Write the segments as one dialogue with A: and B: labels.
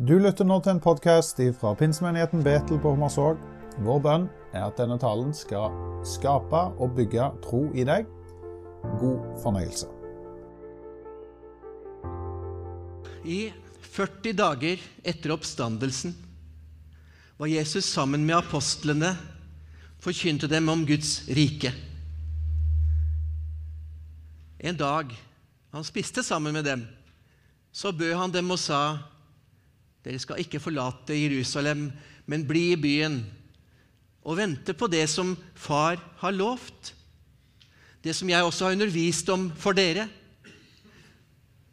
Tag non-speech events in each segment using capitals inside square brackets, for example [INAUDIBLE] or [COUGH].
A: Du lytter nå til en podkast fra pinsemenigheten Betel på Hommersåk. Vår bønn er at denne talen skal skape og bygge tro i deg. God fornøyelse.
B: I 40 dager etter oppstandelsen var Jesus sammen med apostlene forkynte dem om Guds rike. En dag han spiste sammen med dem, så bød han dem og sa:" Dere skal ikke forlate Jerusalem, men bli i byen og vente på det som Far har lovt, det som jeg også har undervist om for dere.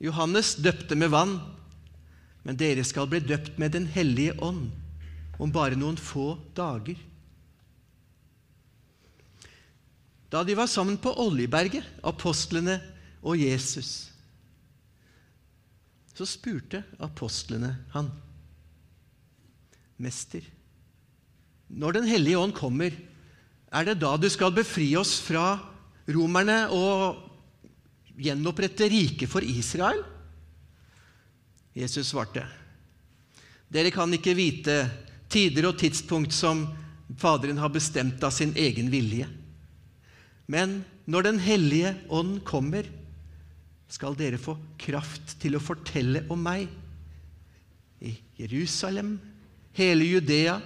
B: Johannes døpte med vann, men dere skal bli døpt med Den hellige ånd om bare noen få dager. Da de var sammen på Oljeberget, apostlene og Jesus, så spurte apostlene han, Mester, når Den hellige ånd kommer, er det da du skal befri oss fra romerne og gjenopprette riket for Israel? Jesus svarte, Dere kan ikke vite tider og tidspunkt som Faderen har bestemt av sin egen vilje. Men når Den hellige ånd kommer, skal dere få kraft til å fortelle om meg i Jerusalem, hele Judea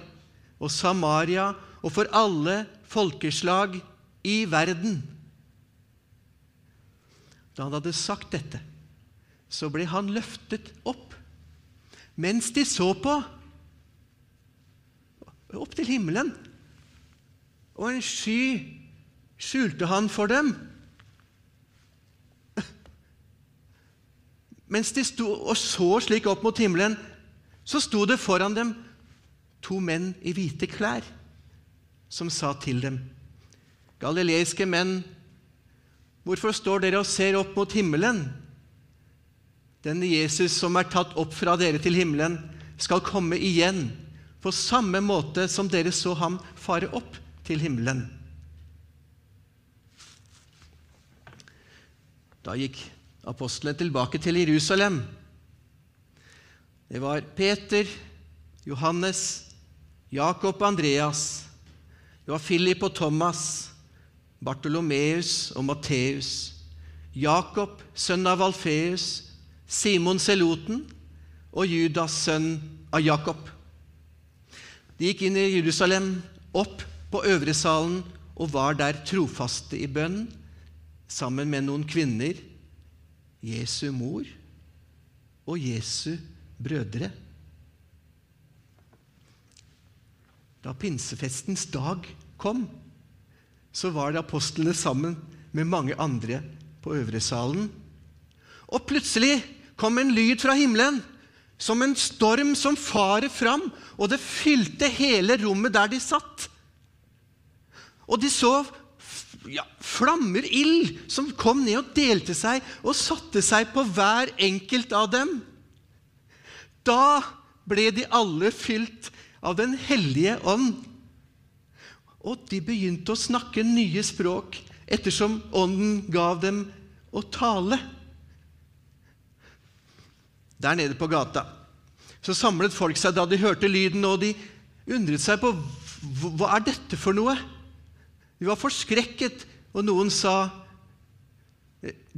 B: og Samaria og for alle folkeslag i verden. Da han hadde sagt dette, så ble han løftet opp mens de så på, opp til himmelen. Og en sky skjulte han for dem. Mens de sto og så slik opp mot himmelen, så sto det foran dem to menn i hvite klær, som sa til dem, Galileiske menn, hvorfor står dere og ser opp mot himmelen? Denne Jesus som er tatt opp fra dere til himmelen, skal komme igjen på samme måte som dere så ham fare opp til himmelen. Da gikk apostlene tilbake til Jerusalem. Det var Peter, Johannes, Jakob og Andreas. Det var Philip og Thomas, Bartolomeus og Matteus, Jakob, sønn av Alfeus, Simon Seloten og Judas, sønn av Jakob. De gikk inn i Jerusalem, opp på øvresalen og var der trofaste i bønn sammen med noen kvinner, Jesu mor og Jesu brødre. Da pinsefestens dag kom, så var det apostlene sammen med mange andre på øvresalen. Og plutselig kom en lyd fra himmelen, som en storm som farer fram, og det fylte hele rommet der de satt. Og de så ja, flammer, ild, som kom ned og delte seg og satte seg på hver enkelt av dem. Da ble de alle fylt av Den hellige ånd. Og de begynte å snakke nye språk ettersom Ånden gav dem å tale. Der nede på gata så samlet folk seg da de hørte lyden, og de undret seg på hva er dette for noe. De var forskrekket, og noen sa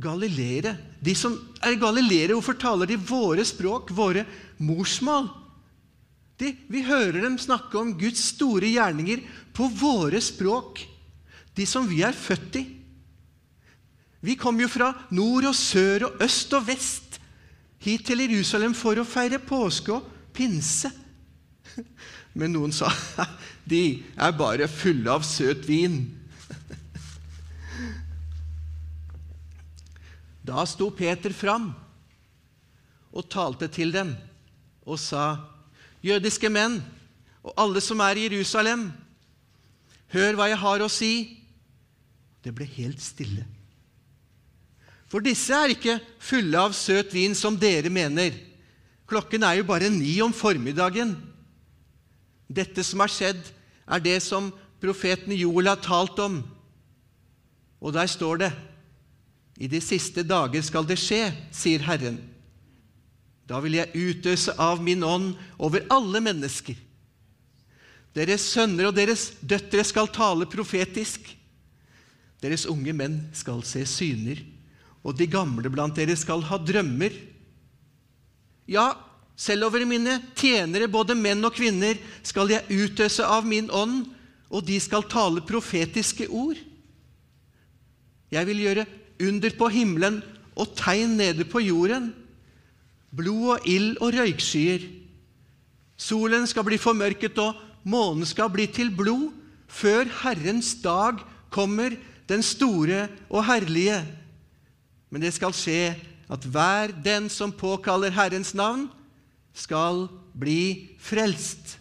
B: Galileere. De som er galileere, hvorfor taler de våre språk, våre morsmål? De, vi hører dem snakke om Guds store gjerninger på våre språk, de som vi er født i. Vi kom jo fra nord og sør og øst og vest hit til Jerusalem for å feire påske og pinse. [LAUGHS] Men noen sa [LAUGHS] de er bare fulle av søt vin. Da sto Peter fram og talte til dem og sa, jødiske menn og alle som er i Jerusalem, hør hva jeg har å si. Det ble helt stille. For disse er ikke fulle av søt vin, som dere mener. Klokken er jo bare ni om formiddagen. Dette som har skjedd, er det som profeten Joel har talt om. Og der står det i de siste dager skal det skje, sier Herren. Da vil jeg utøse av min ånd over alle mennesker. Deres sønner og deres døtre skal tale profetisk. Deres unge menn skal se syner, og de gamle blant dere skal ha drømmer. Ja, selv over mine tjenere, både menn og kvinner, skal jeg utøse av min ånd, og de skal tale profetiske ord. Jeg vil gjøre under på himmelen og tegn nede på jorden, blod og ild og røykskyer. Solen skal bli formørket, og månen skal bli til blod, før Herrens dag kommer, den store og herlige. Men det skal skje at hver den som påkaller Herrens navn, skal bli frelst.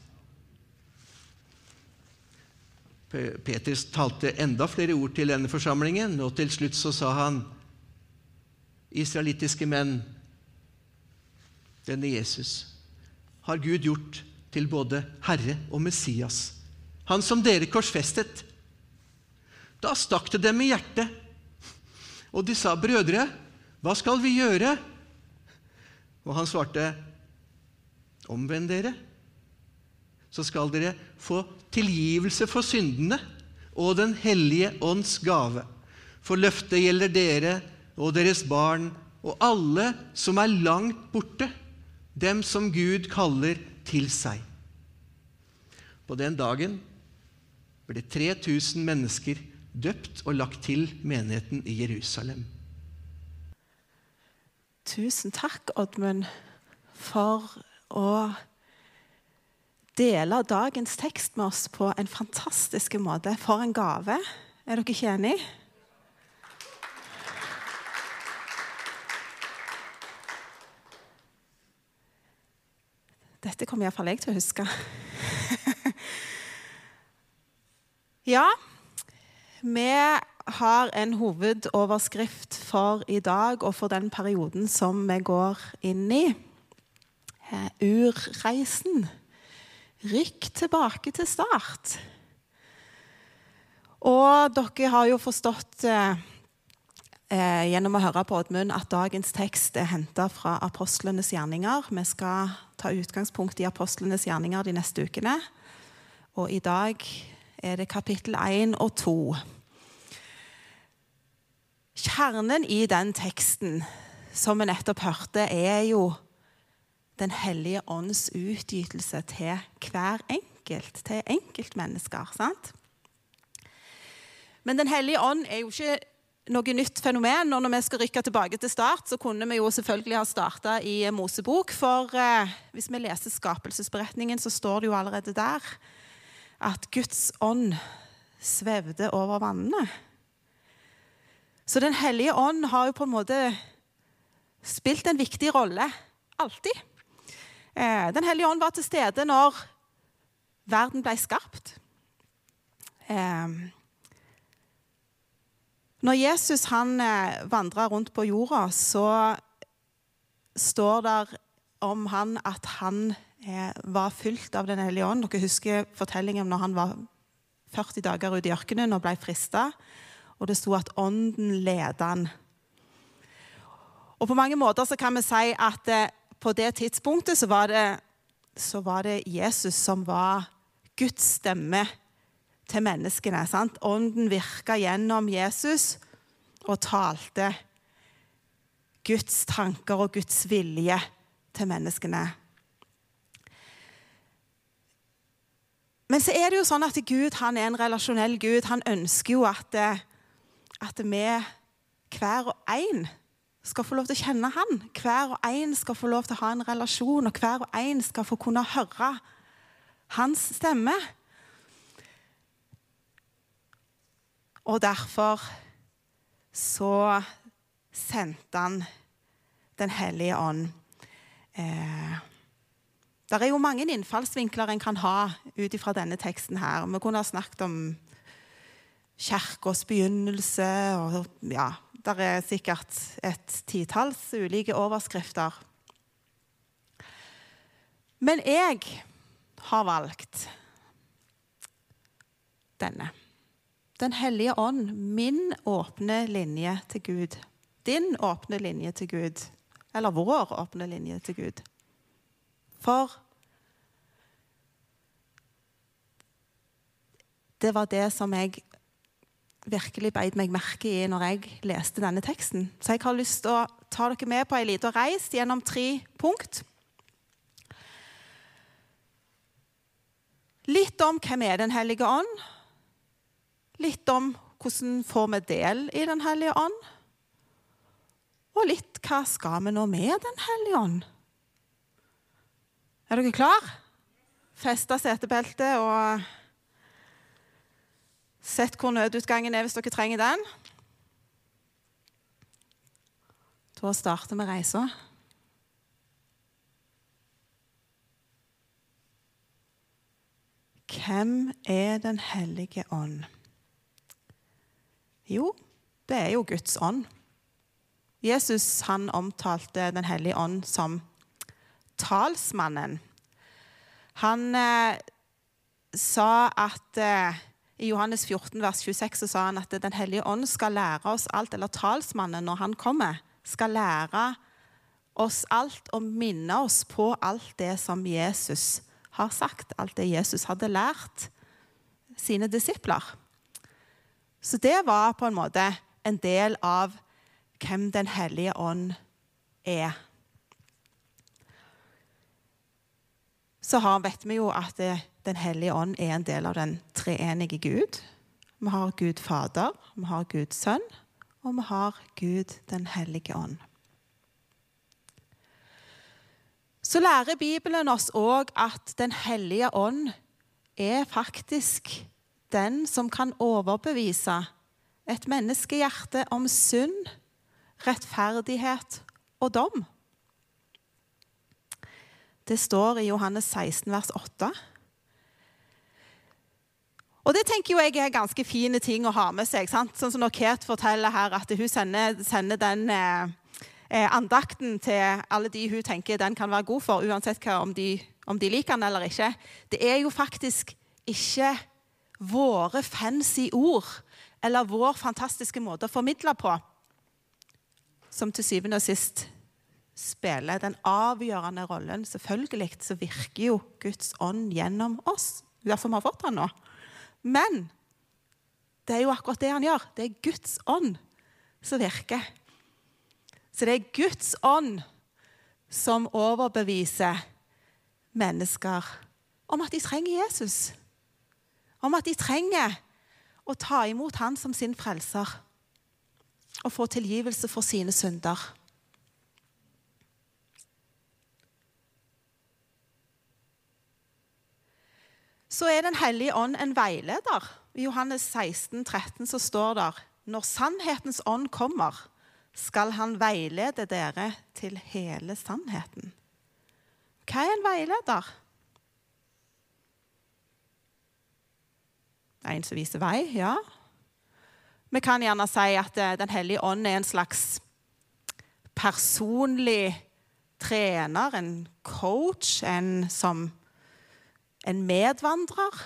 B: Peter talte enda flere ord til denne forsamlingen, og til slutt så sa han Israelittiske menn, denne Jesus har Gud gjort til både Herre og Messias, han som dere korsfestet. Da stakk det dem i hjertet, og de sa, 'Brødre, hva skal vi gjøre?' Og han svarte, 'Omvend dere, så skal dere få tilgivelse for syndene og Den hellige ånds gave.' For løftet gjelder dere og deres barn og alle som er langt borte, dem som Gud kaller til seg. På den dagen ble 3000 mennesker døpt og lagt til menigheten i Jerusalem.
C: Tusen takk, Oddmund, for å dele dagens tekst med oss på en fantastisk måte. For en gave. Er dere ikke enig? Dette kommer iallfall jeg til å huske. ja, vi har en hovedoverskrift for i dag og for den perioden som vi går inn i. Eh, urreisen. Rykk tilbake til start. Og dere har jo forstått eh, eh, gjennom å høre på Oddmund at dagens tekst er henta fra apostlenes gjerninger. Vi skal ta utgangspunkt i apostlenes gjerninger de neste ukene. Og i dag er det kapittel 1 og 2. Kjernen i den teksten som vi nettopp hørte, er jo Den hellige ånds utgytelse til hver enkelt, til enkeltmennesker. sant? Men Den hellige ånd er jo ikke noe nytt fenomen. Og når vi skal rykke tilbake til start, så kunne vi jo selvfølgelig ha starta i Mosebok. For eh, hvis vi leser skapelsesberetningen, så står det jo allerede der at Guds ånd svevde over vannene. Så Den hellige ånd har jo på en måte spilt en viktig rolle. Alltid. Eh, den hellige ånd var til stede når verden ble skapt. Eh, når Jesus han eh, vandra rundt på jorda, så står det om han at han var fylt av Den hellige ånd. Dere husker fortellingen om når han var 40 dager ute i ørkenen og ble frista og det sto at ånden ledet han. Og På mange måter så kan vi si at på det tidspunktet så var, det, så var det Jesus som var Guds stemme til menneskene. Sant? Ånden virka gjennom Jesus og talte Guds tanker og Guds vilje til menneskene. Men så er det jo sånn at Gud han er en relasjonell Gud. Han ønsker jo at at vi hver og en skal få lov til å kjenne han. Hver og en skal få lov til å ha en relasjon, og hver og en skal få kunne høre hans stemme. Og derfor så sendte han Den hellige ånd. Eh, det er jo mange innfallsvinkler en kan ha ut ifra denne teksten. her. Vi kunne ha snakket om kirkas begynnelse og ja, Det er sikkert et titalls ulike overskrifter. Men jeg har valgt denne. Den hellige ånd, min åpne linje til Gud. Din åpne linje til Gud. eller vår åpne linje til Gud. For det var det som jeg virkelig beit meg merke i når jeg leste denne teksten. Så jeg har lyst til å ta dere med på ei lita reis gjennom tre punkt. Litt om hvem er Den hellige ånd. Litt om hvordan får vi del i Den hellige ånd. Og litt hva skal vi nå med Den hellige ånd? Er dere klar? Feste setebeltet og Sett hvor nødutgangen er hvis dere trenger den. Da starter vi reisa. Hvem er Den hellige ånd? Jo, det er jo Guds ånd. Jesus han omtalte Den hellige ånd som talsmannen. Han eh, sa at eh, i Johannes 14, vers 26 så sa han at Den hellige ånd skal lære oss alt, eller talsmannen når han kommer, skal lære oss alt og minne oss på alt det som Jesus har sagt, alt det Jesus hadde lært sine disipler. Så det var på en måte en del av hvem Den hellige ånd er. Så vet vi jo at Den hellige ånd er en del av den treenige Gud. Vi har Gud Fader, vi har Gud Sønn, og vi har Gud Den hellige ånd. Så lærer Bibelen oss òg at Den hellige ånd er faktisk den som kan overbevise et menneskehjerte om synd, rettferdighet og dom. Det står i Johannes 16, vers 8. Og det tenker jo jeg er ganske fine ting å ha med seg. Sant? Sånn som når Kate forteller her at hun sender, sender den eh, eh, andakten til alle de hun tenker den kan være god for, uansett hva, om, de, om de liker den eller ikke. Det er jo faktisk ikke våre fancy ord eller vår fantastiske måte å formidle på som til syvende og sist spiller den avgjørende rollen. Selvfølgelig så virker jo Guds ånd gjennom oss. Derfor vi har fått den nå. Men det er jo akkurat det han gjør. Det er Guds ånd som virker. Så det er Guds ånd som overbeviser mennesker om at de trenger Jesus. Om at de trenger å ta imot han som sin frelser og få tilgivelse for sine synder. Så er Den hellige ånd en veileder. I Johannes 16, 13 så står det når sannhetens ånd kommer, skal han veilede dere til hele sannheten. Hva er en veileder? En som viser vei, ja. Vi kan gjerne si at eh, Den hellige ånd er en slags personlig trener, en coach, en som en medvandrer.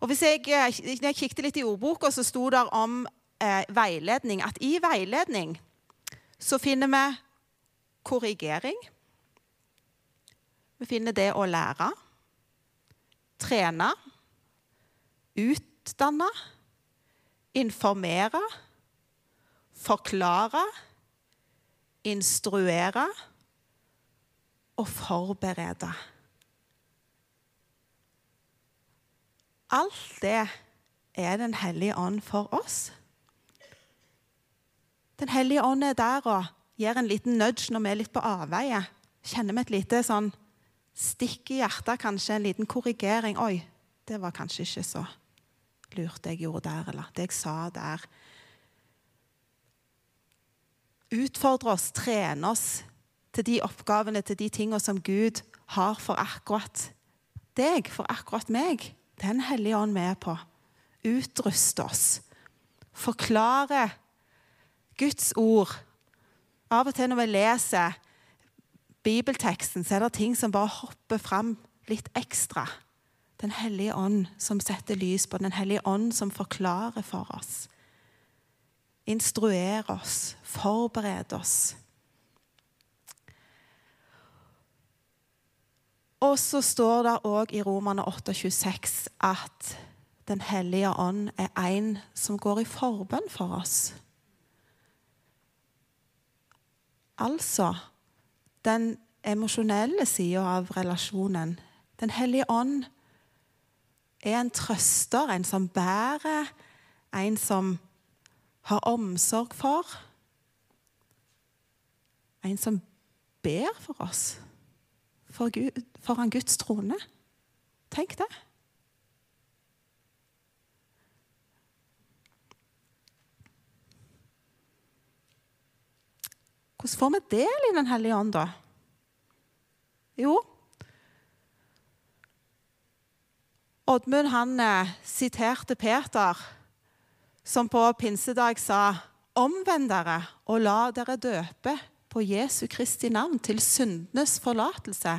C: Og hvis jeg, eh, når jeg kikket litt i ordboka, så sto det om eh, veiledning at i veiledning så finner vi korrigering. Vi finner det å lære, trene, utdanne, informere, forklare, instruere og forberede. Alt det er Den hellige ånd for oss. Den hellige ånd er der og gir en liten nudge når vi er litt på avveie. Kjenner vi et lite sånn stikk i hjertet, kanskje en liten korrigering. 'Oi, det var kanskje ikke så lurt det jeg gjorde der', eller 'det jeg sa der'. Utfordre oss, trene oss til de oppgavene, til de tingene som Gud har for akkurat deg, for akkurat meg. Den hellige ånd med på. Utruste oss. Forklare Guds ord. Av og til når vi leser bibelteksten, så er det ting som bare hopper fram litt ekstra. Den hellige ånd som setter lys på, Den hellige ånd som forklarer for oss. Instruerer oss, forbereder oss. Og så står det òg i Romerne 8,26 at Den hellige ånd er en som går i forbønn for oss. Altså den emosjonelle sida av relasjonen. Den hellige ånd er en trøster, en som bærer, en som har omsorg for. En som ber for oss foran Guds trone. Tenk det. Hvordan får vi del i Den hellige ånd, da? Jo Oddmund han eh, siterte Peter, som på pinsedag sa Omvend dere og la dere døpe på Jesu Kristi navn til syndenes forlatelse.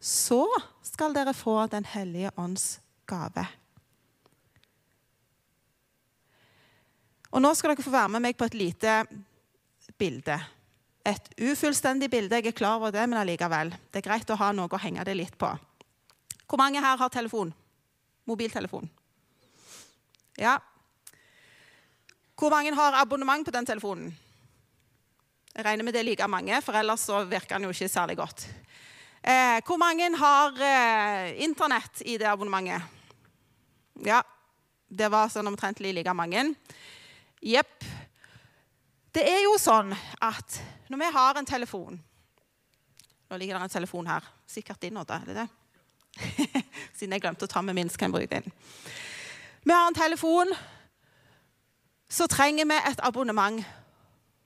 C: Så skal dere få Den hellige ånds gave. Og Nå skal dere få være med meg på et lite bilde. Et ufullstendig bilde, jeg er klar over det, men allikevel. Det er greit å ha noe å henge det litt på. Hvor mange her har telefon? Mobiltelefon? Ja. Hvor mange har abonnement på den telefonen? Jeg regner med det er like mange, for ellers så virker den jo ikke særlig godt. Eh, hvor mange har eh, Internett i det abonnementet? Ja, det var sånn omtrentlig like mange. Jepp. Det er jo sånn at når vi har en telefon Nå ligger det en telefon her. Sikkert din, Odda. Er det det? [LAUGHS] Siden jeg glemte å ta med min, så kan jeg bruke den. Vi har en telefon. Så trenger vi et abonnement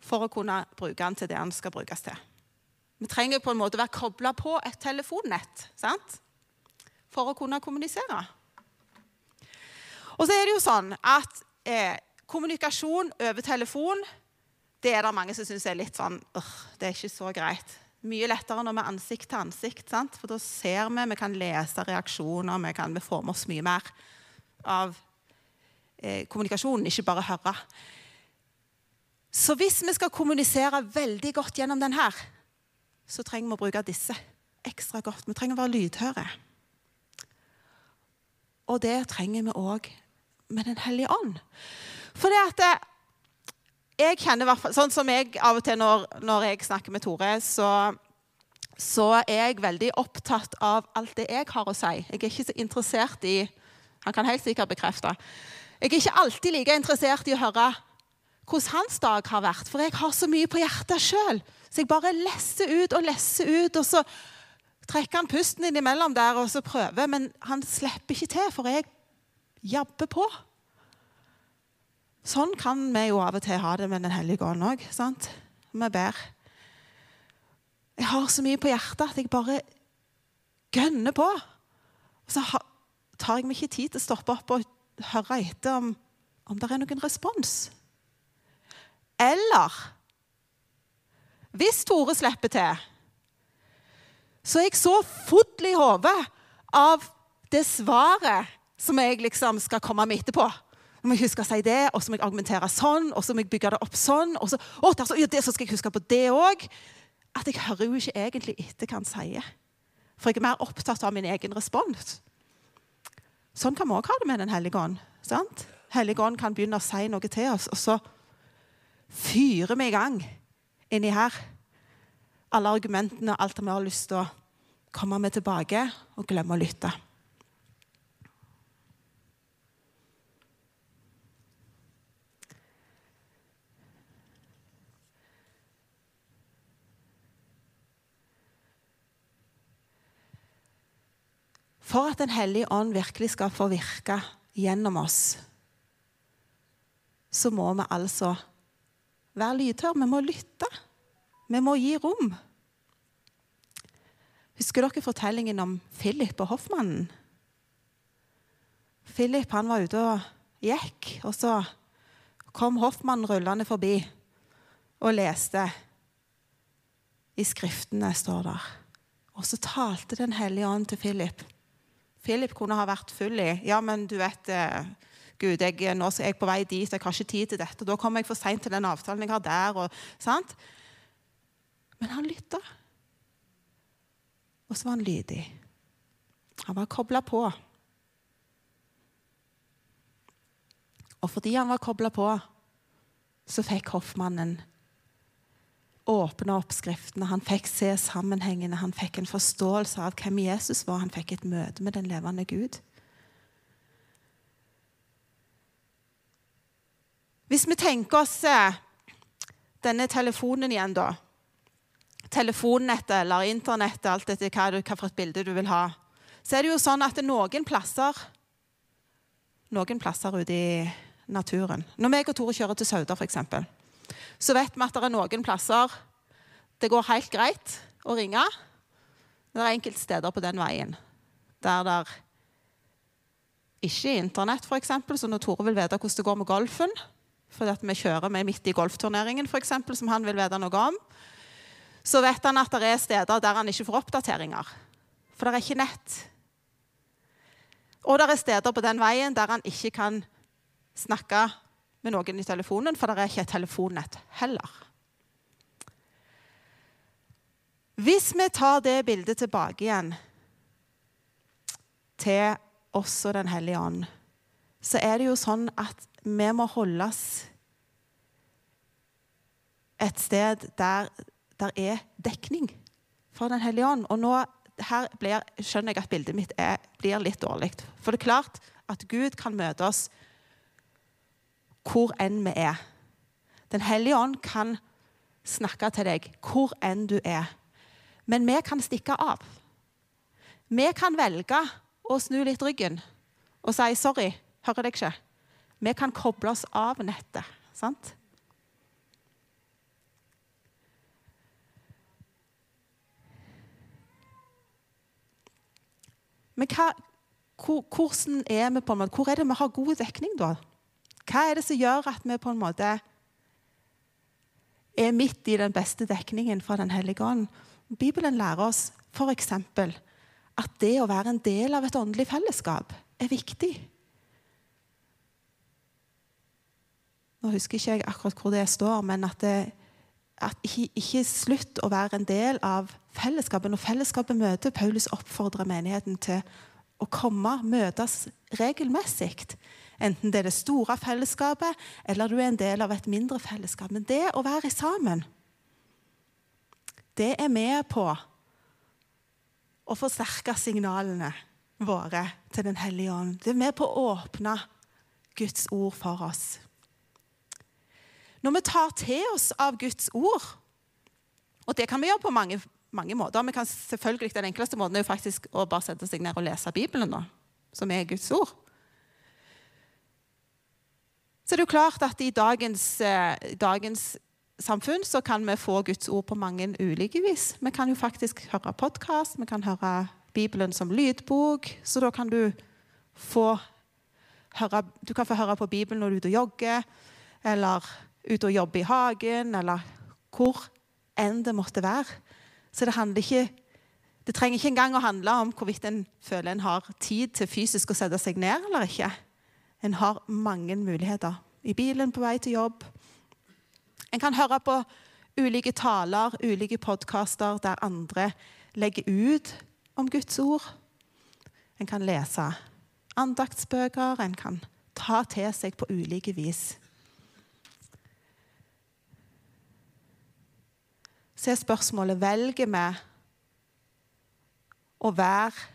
C: for å kunne bruke den til det den skal brukes til. Vi trenger på en måte å være kobla på et telefonnett sant? for å kunne kommunisere. Og så er det jo sånn at eh, kommunikasjon over telefon det er det mange som syns er litt sånn øh, Det er ikke så greit. Mye lettere når vi er ansikt til ansikt, sant? for da ser vi, vi kan lese reaksjoner, vi, kan, vi får med oss mye mer av eh, kommunikasjonen, ikke bare høre. Så hvis vi skal kommunisere veldig godt gjennom den her, så trenger vi å bruke disse ekstra godt. Vi trenger å være lydhøre. Og det trenger vi òg med Den hellige ånd. For det at eh, jeg kjenner hvert Sånn som jeg av og til når, når jeg snakker med Tore, så, så, er jeg veldig opptatt av alt det jeg har å si. Jeg er ikke så interessert i Han kan helt sikkert bekrefte. Jeg er ikke alltid like interessert i å høre hvordan hans dag har vært, for jeg har så mye på hjertet sjøl. Så jeg bare lesser ut og lesser ut, og så trekker han pusten innimellom der og så prøver, men han slipper ikke til, for jeg jabber på. Sånn kan vi jo av og til ha det med Den hellige ånd òg. Vi ber. Jeg har så mye på hjertet at jeg bare gønner på. Og så tar jeg meg ikke tid til å stoppe opp og høre etter om, om det er noen respons. Eller hvis Tore slipper til, så er jeg så full i hodet av det svaret som jeg liksom skal komme med etterpå. Nå må jeg huske å si det, og så må jeg argumentere sånn, og så må jeg bygge det opp sånn. og så, å, så, ja, det, så skal jeg huske på det òg. At jeg hører jo ikke egentlig etter hva han sier. For jeg er mer opptatt av min egen respons. Sånn kan vi òg ha det med Den hellige ånd. Hellige ånd kan begynne å si noe til oss, og så fyrer vi i gang inni her. Alle argumentene og alt vi har lyst til å komme med tilbake, og glemme å lytte. For at Den hellige ånd virkelig skal få virke gjennom oss, så må vi altså være lydhør. Vi må lytte. Vi må gi rom. Husker dere fortellingen om Philip og hoffmannen? Philip han var ute og gikk, og så kom hoffmannen rullende forbi og leste. I Skriftene står der. Og så talte Den hellige ånd til Philip. Philip kunne ha vært full i Ja, men du vet eh, Gud, jeg, nå er jeg på vei dit, jeg har ikke tid til dette. Da kommer jeg for seint til den avtalen jeg har der. Og, sant? Men han lytta. Og så var han lydig. Han var kobla på. Og fordi han var kobla på, så fikk hoffmannen åpne oppskriftene. Han fikk se sammenhengene, han fikk en forståelse av hvem Jesus var. Han fikk et møte med den levende Gud. Hvis vi tenker oss eh, denne telefonen igjen, da. Telefonnettet eller internettet, alt etter hva, hva for et bilde du vil ha. Så er det jo sånn at noen plasser Noen plasser ute i naturen Når meg og Tore kjører til Sauda, f.eks., så vet vi at det er noen plasser det går helt greit å ringe. Det er enkelte steder på den veien der det ikke er internett, f.eks. Så når Tore vil vite hvordan det går med golfen, fordi at vi kjører med midt i golfturneringen, eksempel, som han vil vite noe om, så vet han at det er steder der han ikke får oppdateringer. For det er ikke nett. Og det er steder på den veien der han ikke kan snakke med noen i telefonen, for det er ikke et telefonnett heller. Hvis vi tar det bildet tilbake igjen til oss og Den hellige ånd, så er det jo sånn at vi må holdes et sted der der er dekning for Den hellige ånd. Og nå her blir, skjønner jeg at bildet mitt er, blir litt dårlig. For det er klart at Gud kan møte oss hvor enn vi er. Den hellige ånd kan snakke til deg hvor enn du er. Men vi kan stikke av. Vi kan velge å snu litt ryggen og si 'sorry, hører deg ikke'. Vi kan koble oss av nettet. sant? Men hva, hvor, hvordan er vi på en måte, hvor er det vi har god dekning, da? Hva er det som gjør at vi på en måte er midt i den beste dekningen fra Den hellige ånd? Bibelen lærer oss f.eks. at det å være en del av et åndelig fellesskap er viktig. Nå husker ikke jeg akkurat hvor det står, men at, det, at ikke, ikke slutt å være en del av fellesskapet. Når fellesskapet møter Paulus oppfordrer menigheten til å komme, møtes regelmessig. Enten det er det store fellesskapet, eller du er en del av et mindre fellesskap. Men det å være sammen, det er med på å forsterke signalene våre til Den hellige ånd. Det er med på å åpne Guds ord for oss. Når vi tar til oss av Guds ord, og det kan vi gjøre på mange, mange måter vi kan selvfølgelig, Den enkleste måten er jo faktisk å bare sette seg ned og lese Bibelen, da, som er Guds ord. Så det er jo klart at i dagens, eh, dagens samfunn så kan vi få Guds ord på mange ulike vis. Vi kan jo faktisk høre podkast, vi kan høre Bibelen som lydbok. Så da kan du få høre, du kan få høre på Bibelen når du er ute og jogger, eller ute og jobber i hagen, eller hvor enn det måtte være. Så det handler ikke det trenger ikke engang å handle om hvorvidt en føler en har tid til fysisk å sette seg ned eller ikke. En har mange muligheter. I bilen på vei til jobb, en kan høre på ulike taler, ulike podkaster der andre legger ut om Guds ord. En kan lese andaktsbøker, en kan ta til seg på ulike vis. Så er spørsmålet velger vi å være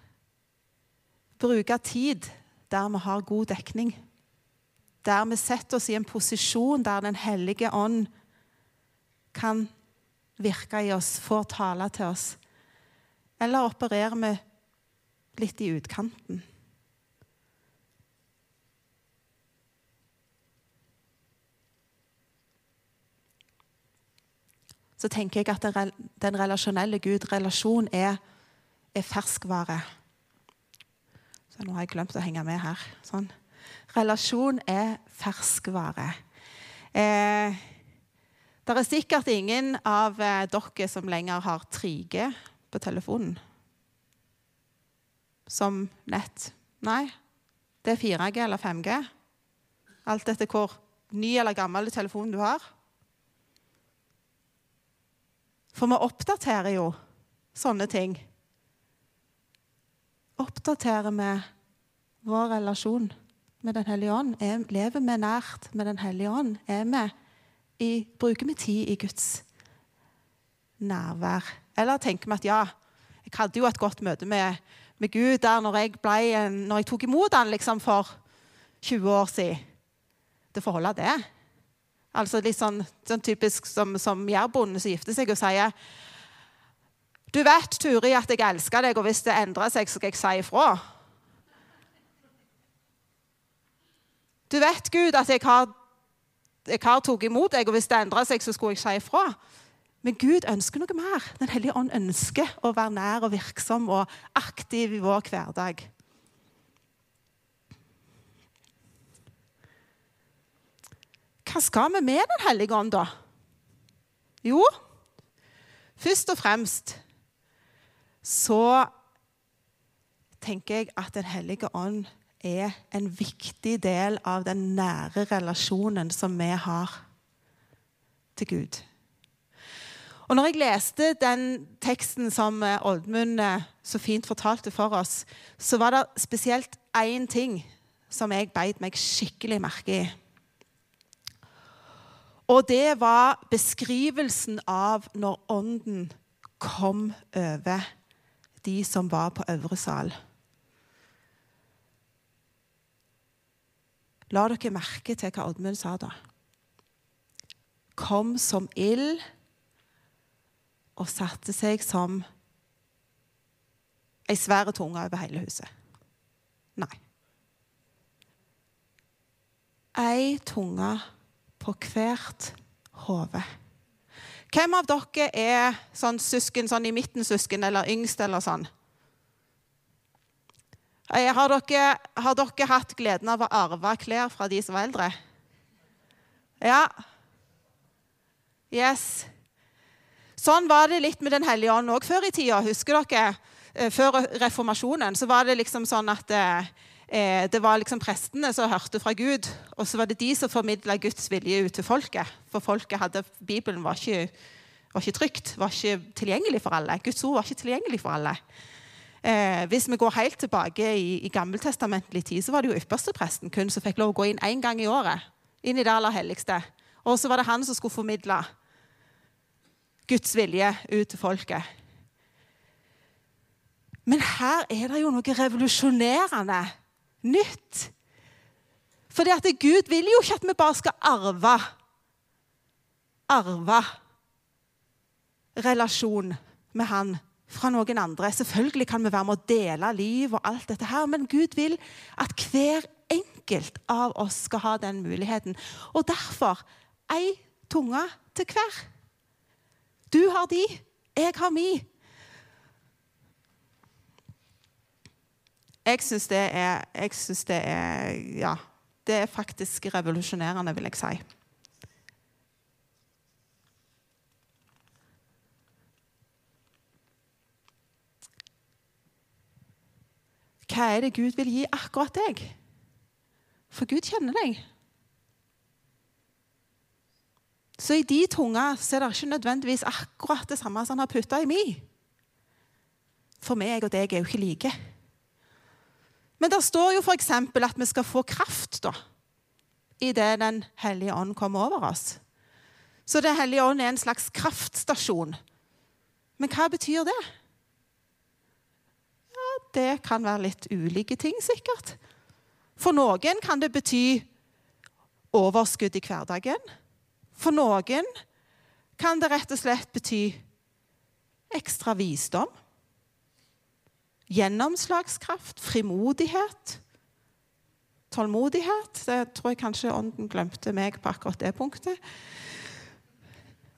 C: Bruke tid der vi har god dekning. Der vi setter oss i en posisjon der Den hellige ånd kan virke i oss, får tale til oss? Eller opererer vi litt i utkanten? Så tenker jeg at den relasjonelle Gud, relasjon, er, er ferskvare. Så nå har jeg glemt å henge med her. Sånn. Relasjon er ferskvare. Eh, det er sikkert ingen av eh, dere som lenger har 3G på telefonen. Som nett. Nei, det er 4G eller 5G. Alt etter hvor ny eller gammel telefon du har. For vi oppdaterer jo sånne ting. Oppdaterer vi vår relasjon med Den hellige ånd? Er, lever vi nært med Den hellige ånd? Er vi i, bruker vi tid i Guds nærvær? Eller tenker vi at ja, jeg hadde jo et godt møte med, med Gud der når jeg, ble, når jeg tok imot han liksom for 20 år siden. Det får holde, det. Altså litt sånn, sånn typisk som, som jærbonden som gifter seg og sier Du vet, Turi, at jeg elsker deg, og hvis det endrer seg, så skal jeg si ifra. Du vet, Gud, at jeg har, jeg har tatt imot deg, og hvis det endrer seg, så skulle jeg si ifra. Men Gud ønsker noe mer. Den hellige ånd ønsker å være nær og virksom og aktiv i vår hverdag. Hva skal vi med Den hellige ånd, da? Jo, først og fremst så tenker jeg at Den hellige ånd er en viktig del av den nære relasjonen som vi har til Gud. Og når jeg leste den teksten som Oddmund så fint fortalte for oss, så var det spesielt én ting som jeg beit meg skikkelig merke i. Og det var beskrivelsen av når Ånden kom over de som var på øvre sal. La dere merke til hva Oddmund sa da. Kom som ild og satte seg som ei svær tunge over hele huset. Nei. Ei tunge på hvert hode. Hvem av dere er sånn søsken sånn i midten søsken eller yngst eller sånn? Har dere, har dere hatt gleden av å arve klær fra de som var eldre? Ja. Yes. Sånn var det litt med Den hellige ånd òg før i tida. Husker dere? Før reformasjonen så var det liksom sånn at eh, det var liksom prestene som hørte fra Gud, og så var det de som formidla Guds vilje ut til folket. For folket hadde, Bibelen var ikke, var ikke trygt, var ikke tilgjengelig for alle. Guds ord var ikke tilgjengelig for alle. Eh, hvis vi går helt tilbake i, i gammeltestamentlig tid, så var det jo ypperstepresten kun som fikk lov å gå inn én gang i året. Inn i det aller helligste. Og så var det han som skulle formidle Guds vilje ut til folket. Men her er det jo noe revolusjonerende nytt. Fordi at Gud vil jo ikke at vi bare skal arve arve relasjon med Han fra noen andre. Selvfølgelig kan vi være med å dele liv og alt dette her, men Gud vil at hver enkelt av oss skal ha den muligheten. Og derfor ei tunge til hver. Du har de, jeg har mi. Jeg syns det er Jeg synes det er Ja. Det er faktisk revolusjonerende, vil jeg si. Hva er det Gud vil gi akkurat deg? For Gud kjenner deg. Så i de tunga så er det ikke nødvendigvis akkurat det samme som han har putta i mi. For meg og deg er jo ikke like. Men det står jo f.eks. at vi skal få kraft da, idet Den hellige ånd kommer over oss. Så Den hellige ånd er en slags kraftstasjon. Men hva betyr det? det kan være litt ulike ting, sikkert. For noen kan det bety overskudd i hverdagen. For noen kan det rett og slett bety ekstra visdom. Gjennomslagskraft, frimodighet, tålmodighet. Det tror jeg kanskje Ånden glemte meg på akkurat det punktet.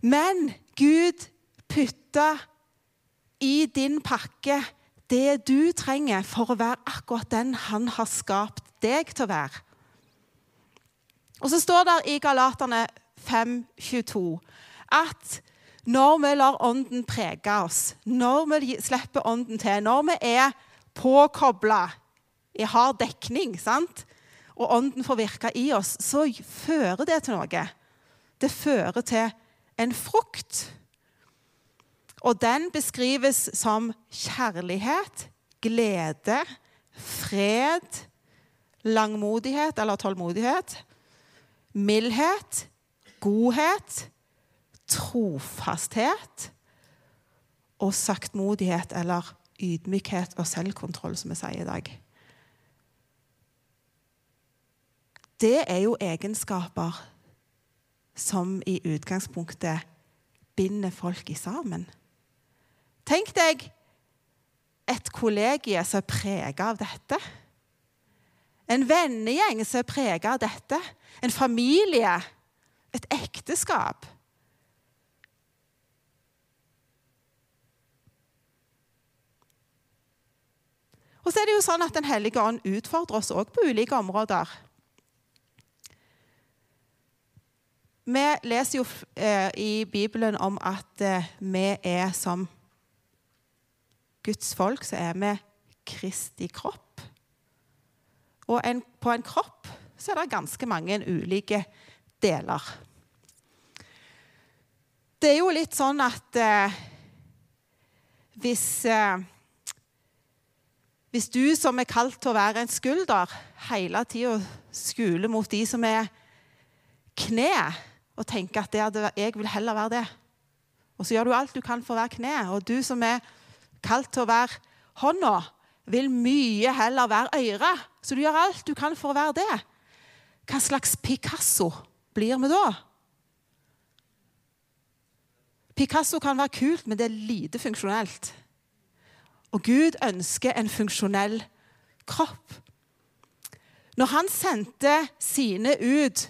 C: Men Gud putter i din pakke det du trenger for å være akkurat den han har skapt deg til å være. Og så står det i Galaterne 5,22 at når vi lar Ånden prege oss, når vi slipper Ånden til, når vi er påkobla, har dekning, sant? og Ånden får virke i oss, så fører det til noe. Det fører til en frukt. Og den beskrives som kjærlighet, glede, fred, langmodighet eller tålmodighet, mildhet, godhet, trofasthet og saktmodighet eller ydmykhet og selvkontroll, som vi sier i dag. Det er jo egenskaper som i utgangspunktet binder folk i sammen. Tenk deg et kollegie som er prega av dette. En vennegjeng som er prega av dette. En familie. Et ekteskap. Og så er det jo sånn at Den hellige ånd utfordrer oss òg på ulike områder. Vi leser jo eh, i Bibelen om at eh, vi er som Guds folk, så er vi Kristi kropp. Og en, på en kropp så er det ganske mange ulike deler. Det er jo litt sånn at eh, hvis eh, Hvis du som er kalt til å være en skulder, hele tida skuler mot de som er kne, og tenker at det, jeg vil heller være det. Og så gjør du alt du kan for å være kne. Og du som er kalt til å være hånda, vil mye heller være øyre. Så du gjør alt du kan for å være det. Hva slags Picasso blir vi da? Picasso kan være kult, men det er lite funksjonelt. Og Gud ønsker en funksjonell kropp. Når han sendte sine ut,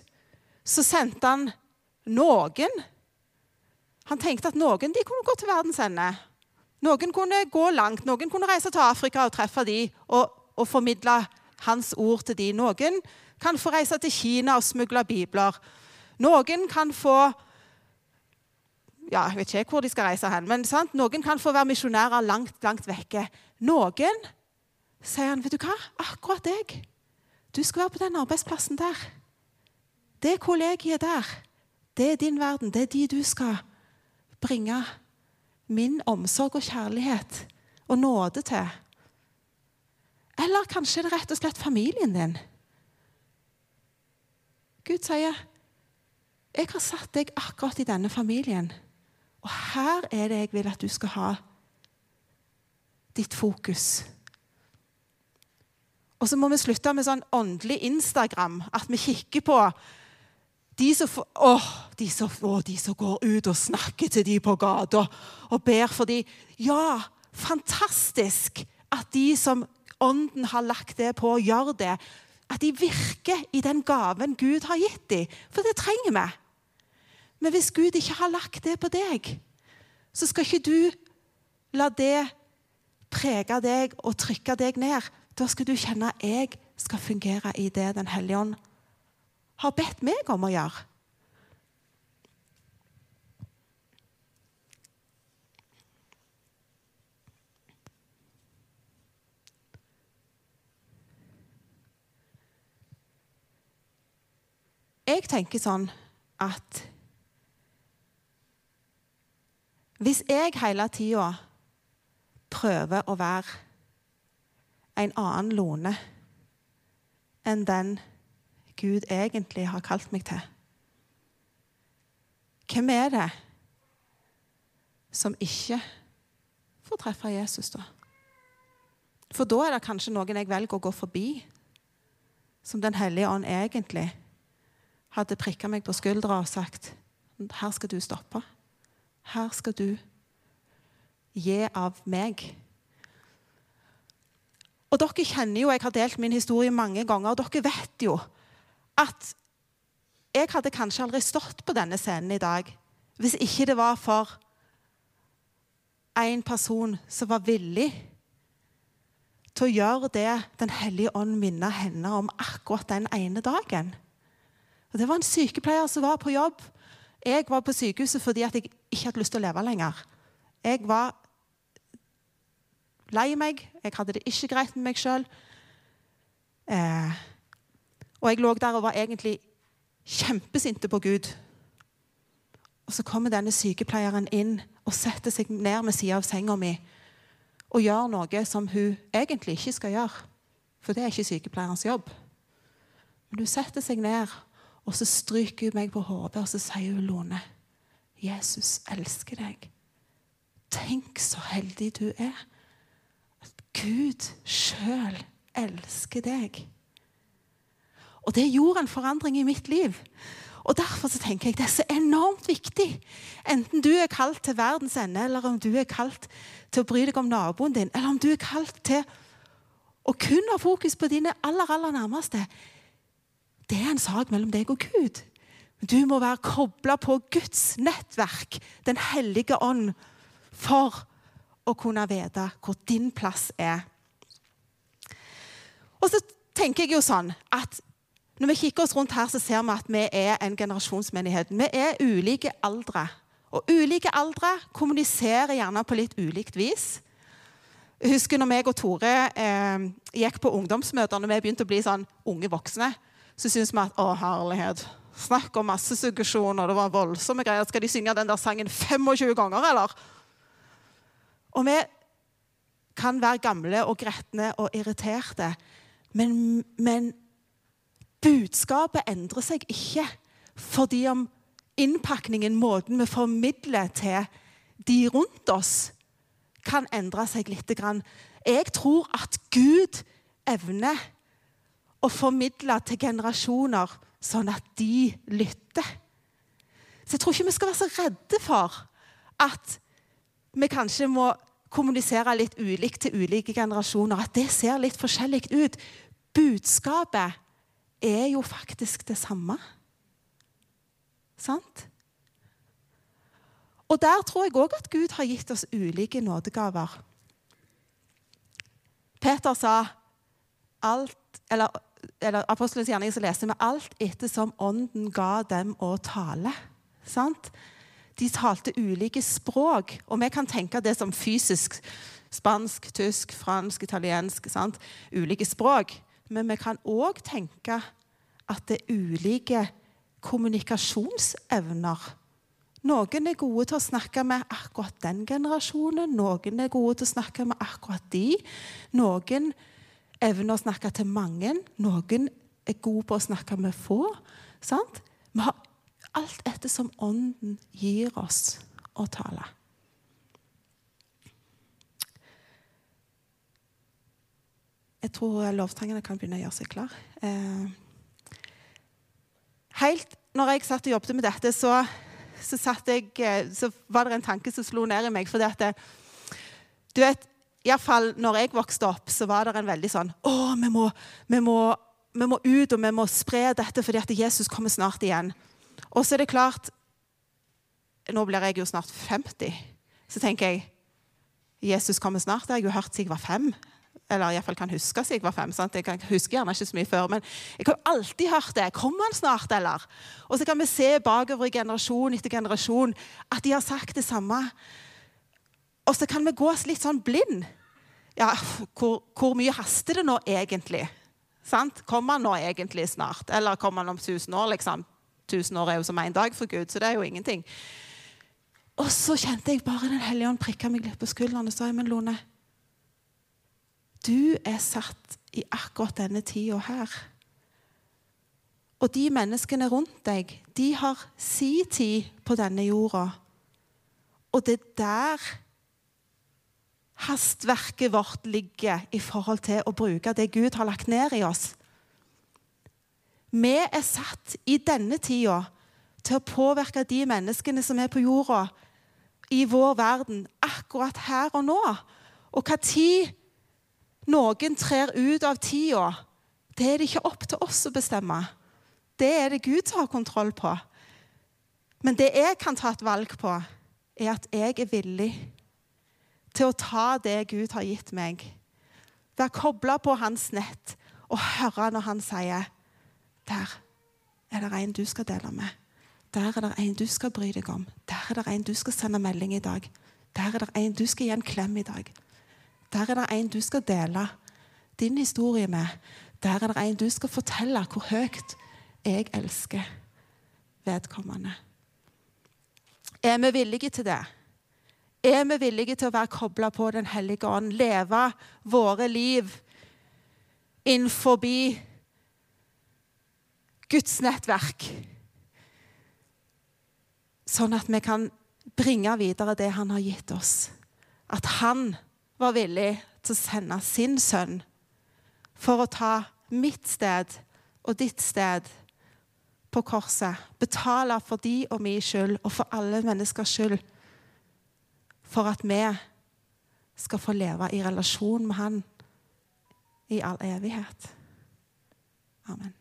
C: så sendte han noen Han tenkte at noen de kunne gå til verdens ende. Noen kunne gå langt, noen kunne reise til Afrika og treffe de og, og formidle hans ord til de. Noen kan få reise til Kina og smugle bibler. Noen kan få ja, Jeg vet ikke hvor de skal reise hen, men sant? noen kan få være misjonærer langt, langt vekke. Noen sier han, vet du hva, akkurat deg. Du skal være på den arbeidsplassen der. Det kollegiet der. Det er din verden. Det er de du skal bringe min omsorg og kjærlighet og nåde til. Eller kanskje det er rett og slett familien din. Gud sier, 'Jeg har satt deg akkurat i denne familien.' Og her er det jeg vil at du skal ha ditt fokus. Og så må vi slutte med sånn åndelig Instagram, at vi kikker på de som, å, de, som, å, de som, går ut og snakker til de på gata og ber for de. Ja, fantastisk at de som Ånden har lagt det på, gjør det. At de virker i den gaven Gud har gitt dem. For det trenger vi. Men hvis Gud ikke har lagt det på deg, så skal ikke du la det prege deg og trykke deg ned. Da skal du kjenne at jeg skal fungere i det Den hellige ånd har bedt meg om å gjøre. Jeg tenker sånn at hvis jeg hele tida prøver å være en annen Lone enn den Gud egentlig har kalt meg til. Hvem er det som ikke får treffe Jesus, da? For da er det kanskje noen jeg velger å gå forbi, som Den hellige ånd egentlig hadde prikka meg på skuldra og sagt her skal du stoppe. Her skal du gi av meg. Og Dere kjenner jo, Jeg har delt min historie mange ganger. og Dere vet jo at jeg hadde kanskje aldri stått på denne scenen i dag hvis ikke det var for en person som var villig til å gjøre det Den hellige ånd minnet henne om akkurat den ene dagen. Og Det var en sykepleier som var på jobb. Jeg var på sykehuset fordi jeg ikke hadde lyst til å leve lenger. Jeg var lei meg. Jeg hadde det ikke greit med meg sjøl. Eh, og jeg lå der og var egentlig kjempesinte på Gud. Og så kommer denne sykepleieren inn og setter seg ned med sida av senga mi og gjør noe som hun egentlig ikke skal gjøre. For det er ikke sykepleierens jobb. Men hun setter seg ned, og så stryker hun meg på hodet og så sier hun, Lone, Jesus elsker deg. Tenk så heldig du er. At Gud sjøl elsker deg. Og det gjorde en forandring i mitt liv. Og Derfor så tenker jeg det er så enormt viktig. Enten du er kalt til verdens ende, eller om du er kalt til å bry deg om naboen din, eller om du er kalt til å kun ha fokus på dine aller, aller nærmeste. Det er en sak mellom deg og Gud. Du må være kobla på Guds nettverk, Den hellige ånd, for å kunne vite hvor din plass er. Og så tenker jeg jo sånn at når vi kikker oss rundt her, så ser vi at vi er en generasjonsmenighet. Vi er ulike aldre. Og ulike aldre kommuniserer gjerne på litt ulikt vis. Jeg husker når meg og Tore eh, gikk på ungdomsmøter, når vi begynte å bli sånn unge voksne, så syns vi at å, herlighet Snakk om massesuggesjon, og det var voldsomme greier. Skal de synge den der sangen 25 ganger, eller? Og vi kan være gamle og gretne og irriterte, men, men budskapet endrer seg ikke fordi om innpakningen, måten vi formidler til de rundt oss, kan endre seg litt. Jeg tror at Gud evner å formidle til generasjoner sånn at de lytter. Så jeg tror ikke vi skal være så redde for at vi kanskje må kommunisere litt ulikt til ulike generasjoner. At det ser litt forskjellig ut. Budskapet er jo faktisk det samme. Sant? Og der tror jeg òg at Gud har gitt oss ulike nådegaver. Peter sa alt, eller eller Apostelens gjerning så leser vi alt ettersom Ånden ga dem å tale. Sant? De talte ulike språk, og vi kan tenke det som fysisk. Spansk, tysk, fransk, italiensk. Sant? Ulike språk. Men vi kan òg tenke at det er ulike kommunikasjonsevner. Noen er gode til å snakke med akkurat den generasjonen. Noen er gode til å snakke med akkurat de. Noen evner å snakke til mange. Noen er gode på å snakke med få. Sant? Vi har alt etter som Ånden gir oss å tale. Jeg tror lovsangene kan begynne å gjøre seg klar. Eh, helt når jeg satt og jobbet med dette, så, så, jeg, eh, så var det en tanke som slo ned i meg. fordi at du vet, Iallfall når jeg vokste opp, så var det en veldig sånn Å, vi må, vi må, vi må ut, og vi må spre dette fordi at Jesus kommer snart igjen. Og så er det klart Nå blir jeg jo snart 50. Så tenker jeg Jesus kommer snart. Det har jeg jo hørt siden jeg var fem. Eller iallfall kan huske siden jeg var fem. Sant? Jeg kan husker gjerne ikke så mye før, men jeg har alltid hørt det. Kommer han snart, eller? Og så kan vi se bakover i generasjon etter generasjon at de har sagt det samme. Og så kan vi gå oss litt sånn blind. Ja, hvor, hvor, mye haster det nå egentlig? Sant? Kommer han nå egentlig snart? Eller kommer han om 1000 år? liksom? 1000 år er jo som én dag for Gud, så det er jo ingenting. Og så kjente jeg bare Den hellige ånd prikka meg litt på skulderen og sa men Lone, du er satt i akkurat denne tida her. Og de menneskene rundt deg, de har si tid på denne jorda. Og det er der hastverket vårt ligger i forhold til å bruke det Gud har lagt ned i oss. Vi er satt i denne tida til å påvirke de menneskene som er på jorda, i vår verden, akkurat her og nå. Og hva tid noen trer ut av tida, det er det ikke opp til oss å bestemme. Det er det Gud som har kontroll på. Men det jeg kan ta et valg på, er at jeg er villig til å ta det Gud har gitt meg. Være kobla på hans nett og høre når han sier Der er det en du skal dele med. Der er det en du skal bry deg om. Der er det en du skal sende melding i dag. Der er det en du skal gi en klem i dag. Der er det en du skal dele din historie med. Der er det en du skal fortelle hvor høyt jeg elsker vedkommende. Er vi villige til det? Er vi villige til å være kobla på Den hellige ånd, leve våre liv innenfor Guds nettverk. Sånn at vi kan bringe videre det han har gitt oss. At han var villig til å sende sin sønn for å ta mitt sted og ditt sted på korset. Betale for de og min skyld og for alle menneskers skyld. For at vi skal få leve i relasjon med Han i all evighet. Amen.